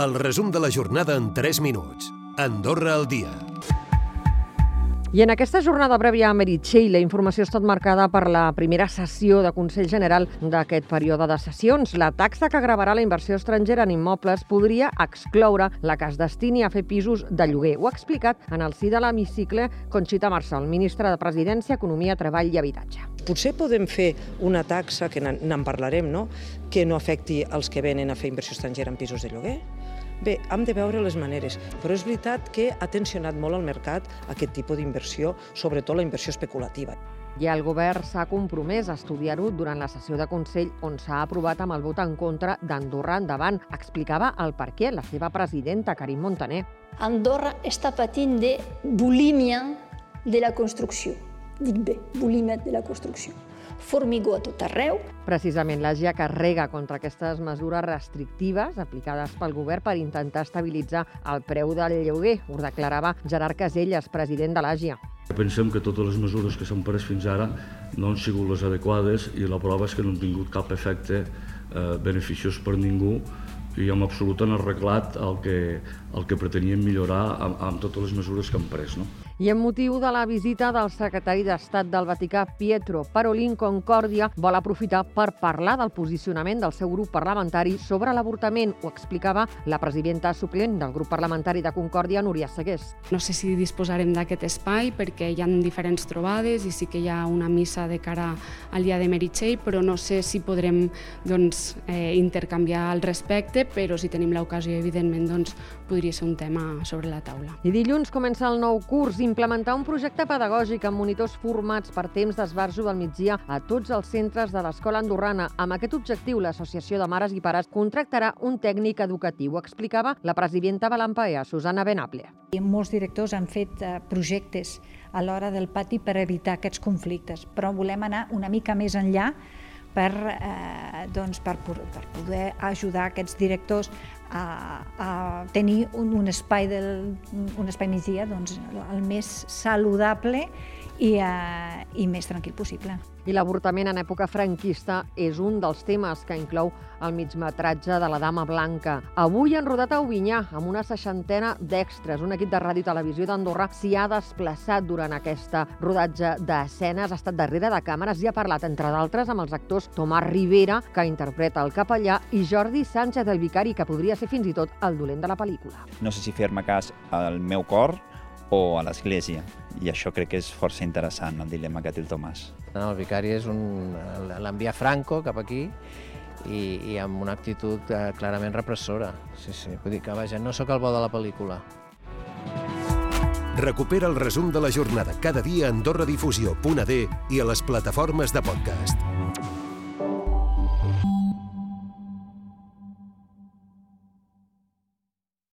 El resum de la jornada en 3 minuts. Andorra al dia. I en aquesta jornada prèvia a Meritxell, la informació ha estat marcada per la primera sessió de Consell General d'aquest període de sessions. La taxa que gravarà la inversió estrangera en immobles podria excloure la que es destini a fer pisos de lloguer. Ho ha explicat en el si de l'hemicicle Conxita Marçal, ministra de Presidència, Economia, Treball i Habitatge. Potser podem fer una taxa, que n'en parlarem, no? que no afecti els que venen a fer inversió estrangera en pisos de lloguer, Bé, hem de veure les maneres, però és veritat que ha tensionat molt el mercat aquest tipus d'inversió, sobretot la inversió especulativa. I el govern s'ha compromès a estudiar-ho durant la sessió de Consell on s'ha aprovat amb el vot en contra d'Andorra endavant. Explicava el per què la seva presidenta, Karim Montaner. Andorra està patint de bulímia de la construcció. Dic bé, bulímia de la construcció formigó a tot arreu. Precisament la GIA carrega contra aquestes mesures restrictives aplicades pel govern per intentar estabilitzar el preu del lloguer, ho declarava Gerard Caselles, president de l'AGIA. Pensem que totes les mesures que s'han pres fins ara no han sigut les adequades i la prova és que no han tingut cap efecte eh, beneficiós per ningú i amb absolut han arreglat el que, el que pretenien millorar amb, amb totes les mesures que han pres. No? I en motiu de la visita del secretari d'Estat del Vaticà, Pietro Parolin, Concòrdia vol aprofitar per parlar del posicionament del seu grup parlamentari sobre l'avortament. Ho explicava la presidenta suplent del grup parlamentari de Concòrdia, Núria Segués. No sé si disposarem d'aquest espai perquè hi ha diferents trobades i sí que hi ha una missa de cara al dia de Meritxell, però no sé si podrem doncs, eh, intercanviar al respecte, però si tenim l'ocasió, evidentment, doncs, podria ser un tema sobre la taula. I dilluns comença el nou curs implementar un projecte pedagògic amb monitors formats per temps d'esbarjo del migdia a tots els centres de l'escola andorrana. Amb aquest objectiu, l'Associació de Mares i Pares contractarà un tècnic educatiu, explicava la presidenta de l'AMPAEA, Susana Benable. Molts directors han fet eh, projectes a l'hora del pati per evitar aquests conflictes, però volem anar una mica més enllà per, eh, doncs, per, per poder ajudar aquests directors a, a tenir un, un espai del, un espai migdia doncs, el més saludable i, eh, i més tranquil possible. I l'avortament en època franquista és un dels temes que inclou el migmetratge de la Dama Blanca. Avui han rodat a Ovinyà amb una seixantena d'extres. Un equip de ràdio i televisió d'Andorra s'hi ha desplaçat durant aquesta rodatge d'escenes, ha estat darrere de càmeres i ha parlat, entre d'altres, amb els actors Tomàs Rivera, que interpreta el capellà, i Jordi Sánchez, el vicari, que podria ser fins i tot el dolent de la pel·lícula. No sé si fer-me cas al meu cor o a l'Església. I això crec que és força interessant, el dilema que té el Tomàs. No, el vicari és un... l'envia Franco cap aquí i, i amb una actitud eh, clarament repressora. Sí, sí. Vull dir que, vaja, no sóc el bo de la pel·lícula. Recupera el resum de la jornada cada dia a AndorraDifusió.d i a les plataformes de podcast.